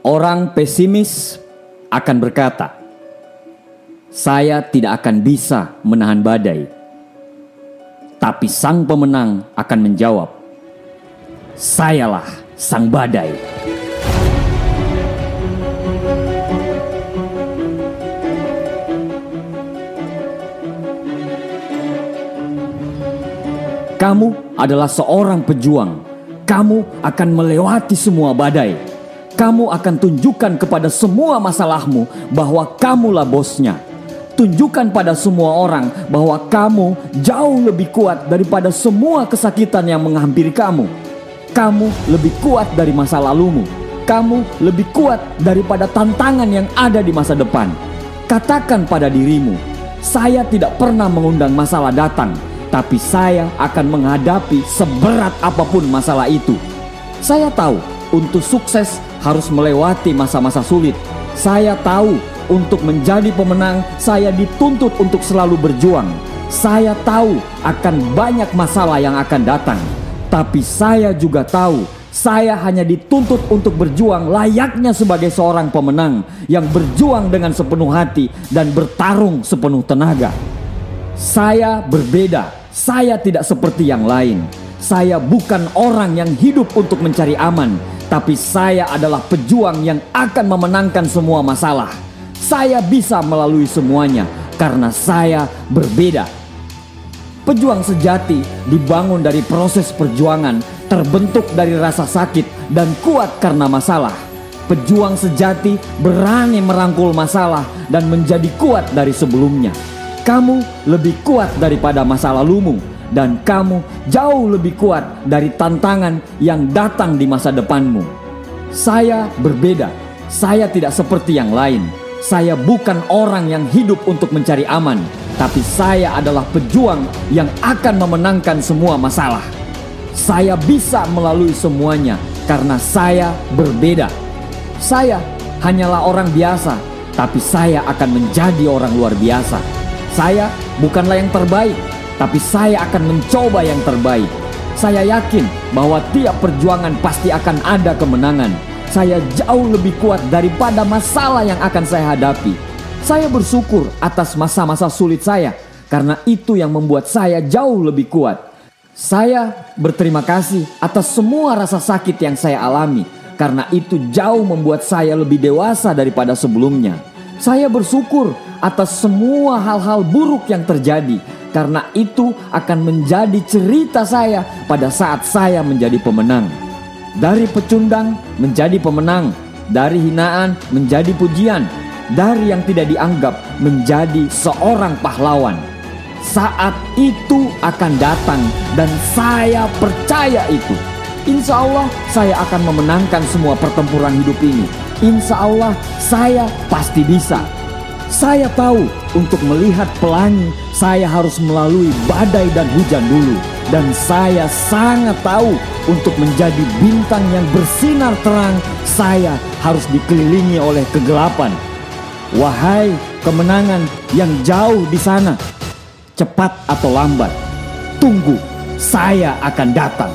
Orang pesimis akan berkata, "Saya tidak akan bisa menahan badai." Tapi sang pemenang akan menjawab, "Sayalah sang badai." Kamu adalah seorang pejuang. Kamu akan melewati semua badai. Kamu akan tunjukkan kepada semua masalahmu bahwa kamulah bosnya. Tunjukkan pada semua orang bahwa kamu jauh lebih kuat daripada semua kesakitan yang menghampiri kamu. Kamu lebih kuat dari masa lalumu. Kamu lebih kuat daripada tantangan yang ada di masa depan. Katakan pada dirimu, saya tidak pernah mengundang masalah datang tapi saya akan menghadapi seberat apa pun masalah itu. Saya tahu untuk sukses harus melewati masa-masa sulit. Saya tahu untuk menjadi pemenang saya dituntut untuk selalu berjuang. Saya tahu akan banyak masalah yang akan datang, tapi saya juga tahu saya hanya dituntut untuk berjuang layaknya sebagai seorang pemenang yang berjuang dengan sepenuh hati dan bertarung sepenuh tenaga. Saya berbeda saya tidak seperti yang lain. Saya bukan orang yang hidup untuk mencari aman, tapi saya adalah pejuang yang akan memenangkan semua masalah. Saya bisa melalui semuanya karena saya berbeda. Pejuang sejati dibangun dari proses perjuangan, terbentuk dari rasa sakit dan kuat karena masalah. Pejuang sejati berani merangkul masalah dan menjadi kuat dari sebelumnya. Kamu lebih kuat daripada masa lalumu dan kamu jauh lebih kuat dari tantangan yang datang di masa depanmu. Saya berbeda. Saya tidak seperti yang lain. Saya bukan orang yang hidup untuk mencari aman, tapi saya adalah pejuang yang akan memenangkan semua masalah. Saya bisa melalui semuanya karena saya berbeda. Saya hanyalah orang biasa, tapi saya akan menjadi orang luar biasa. Saya bukanlah yang terbaik, tapi saya akan mencoba yang terbaik. Saya yakin bahwa tiap perjuangan pasti akan ada kemenangan. Saya jauh lebih kuat daripada masalah yang akan saya hadapi. Saya bersyukur atas masa-masa sulit saya, karena itu yang membuat saya jauh lebih kuat. Saya berterima kasih atas semua rasa sakit yang saya alami, karena itu jauh membuat saya lebih dewasa daripada sebelumnya. Saya bersyukur atas semua hal-hal buruk yang terjadi, karena itu akan menjadi cerita saya pada saat saya menjadi pemenang. Dari pecundang menjadi pemenang, dari hinaan menjadi pujian, dari yang tidak dianggap menjadi seorang pahlawan. Saat itu akan datang, dan saya percaya itu. Insya Allah, saya akan memenangkan semua pertempuran hidup ini. Insya Allah, saya pasti bisa. Saya tahu untuk melihat pelangi saya harus melalui badai dan hujan dulu. Dan saya sangat tahu untuk menjadi bintang yang bersinar terang saya harus dikelilingi oleh kegelapan. Wahai kemenangan yang jauh di sana, cepat atau lambat, tunggu saya akan datang.